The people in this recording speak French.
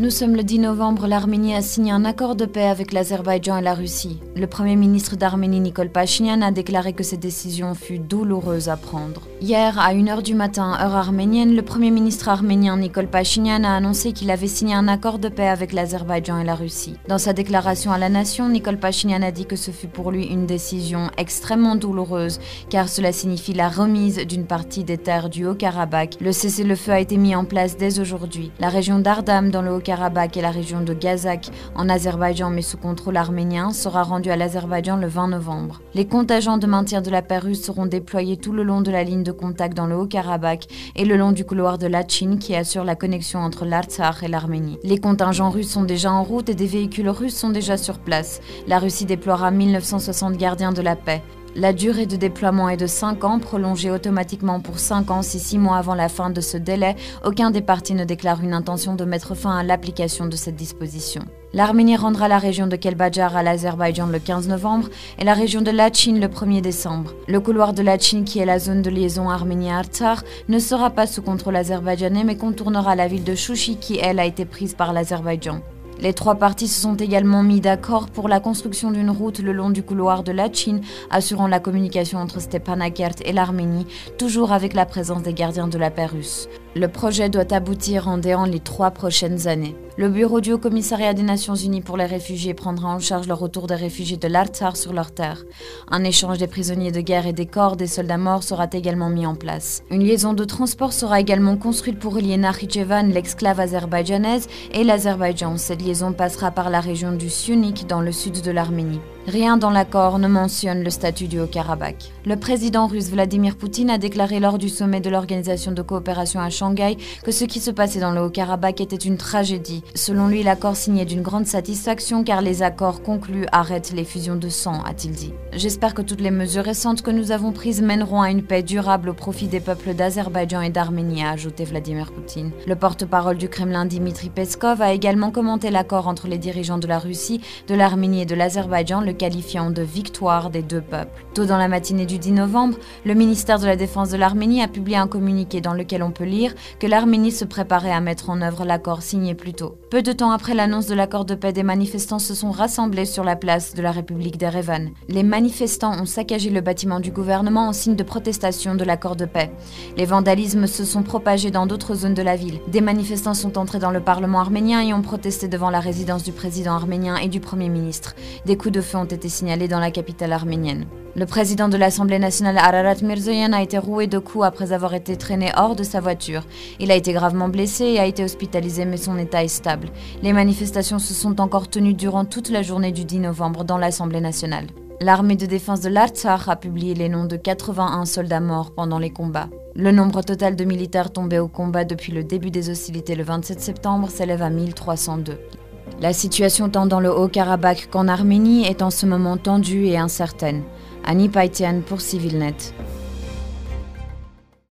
Nous sommes le 10 novembre, l'Arménie a signé un accord de paix avec l'Azerbaïdjan et la Russie. Le Premier ministre d'Arménie, Nikol Pachinian, a déclaré que cette décision fut douloureuse à prendre. Hier, à 1h du matin, heure arménienne, le Premier ministre arménien, Nikol Pachinian, a annoncé qu'il avait signé un accord de paix avec l'Azerbaïdjan et la Russie. Dans sa déclaration à la nation, Nikol Pachinian a dit que ce fut pour lui une décision extrêmement douloureuse, car cela signifie la remise d'une partie des terres du Haut-Karabakh. Le cessez-le-feu a été mis en place dès aujourd'hui. La région d'Ardam, dans le karabakh et la région de Gazak en Azerbaïdjan mais sous contrôle arménien sera rendue à l'Azerbaïdjan le 20 novembre. Les contingents de maintien de la paix russe seront déployés tout le long de la ligne de contact dans le Haut-Karabakh et le long du couloir de Lachin qui assure la connexion entre l'Artsakh et l'Arménie. Les contingents russes sont déjà en route et des véhicules russes sont déjà sur place. La Russie déploiera 1960 gardiens de la paix. La durée de déploiement est de 5 ans, prolongée automatiquement pour 5 ans si 6 mois avant la fin de ce délai, aucun des partis ne déclare une intention de mettre fin à l'application de cette disposition. L'Arménie rendra la région de Kelbadjar à l'Azerbaïdjan le 15 novembre et la région de Lachin le 1er décembre. Le couloir de Lachin, qui est la zone de liaison Arménie-Artsar, ne sera pas sous contrôle azerbaïdjanais mais contournera la ville de Chouchi qui, elle, a été prise par l'Azerbaïdjan. Les trois parties se sont également mis d'accord pour la construction d'une route le long du couloir de la Chine, assurant la communication entre Stepanakert et l'Arménie, toujours avec la présence des gardiens de la paix russe. Le projet doit aboutir en déant les trois prochaines années. Le bureau du Haut-Commissariat des Nations Unies pour les réfugiés prendra en charge le retour des réfugiés de l'Artsar sur leur terre. Un échange des prisonniers de guerre et des corps des soldats morts sera également mis en place. Une liaison de transport sera également construite pour relier Nakhichevan, l'exclave azerbaïdjanaise, et l'Azerbaïdjan. Cette liaison passera par la région du Sunik dans le sud de l'Arménie. Rien dans l'accord ne mentionne le statut du Haut-Karabakh. Le président russe Vladimir Poutine a déclaré lors du sommet de l'Organisation de coopération à Shanghai que ce qui se passait dans le Haut-Karabakh était une tragédie. Selon lui, l'accord signait d'une grande satisfaction car les accords conclus arrêtent les fusions de sang, a-t-il dit. J'espère que toutes les mesures récentes que nous avons prises mèneront à une paix durable au profit des peuples d'Azerbaïdjan et d'Arménie, a ajouté Vladimir Poutine. Le porte-parole du Kremlin Dimitri Peskov a également commenté l'accord entre les dirigeants de la Russie, de l'Arménie et de l'Azerbaïdjan, qualifiant de victoire des deux peuples. Tôt dans la matinée du 10 novembre, le ministère de la Défense de l'Arménie a publié un communiqué dans lequel on peut lire que l'Arménie se préparait à mettre en œuvre l'accord signé plus tôt. Peu de temps après l'annonce de l'accord de paix, des manifestants se sont rassemblés sur la place de la République d'Erevan. Les manifestants ont saccagé le bâtiment du gouvernement en signe de protestation de l'accord de paix. Les vandalismes se sont propagés dans d'autres zones de la ville. Des manifestants sont entrés dans le Parlement arménien et ont protesté devant la résidence du président arménien et du Premier ministre. Des coups de feu ont été signalés dans la capitale arménienne. Le président de l'Assemblée nationale Ararat Mirzoyan a été roué de coups après avoir été traîné hors de sa voiture. Il a été gravement blessé et a été hospitalisé mais son état est stable. Les manifestations se sont encore tenues durant toute la journée du 10 novembre dans l'Assemblée nationale. L'armée de défense de l'Artsakh a publié les noms de 81 soldats morts pendant les combats. Le nombre total de militaires tombés au combat depuis le début des hostilités le 27 septembre s'élève à 1302. La situation tant dans le Haut-Karabakh qu'en Arménie est en ce moment tendue et incertaine. Annie Paitian pour CivilNet.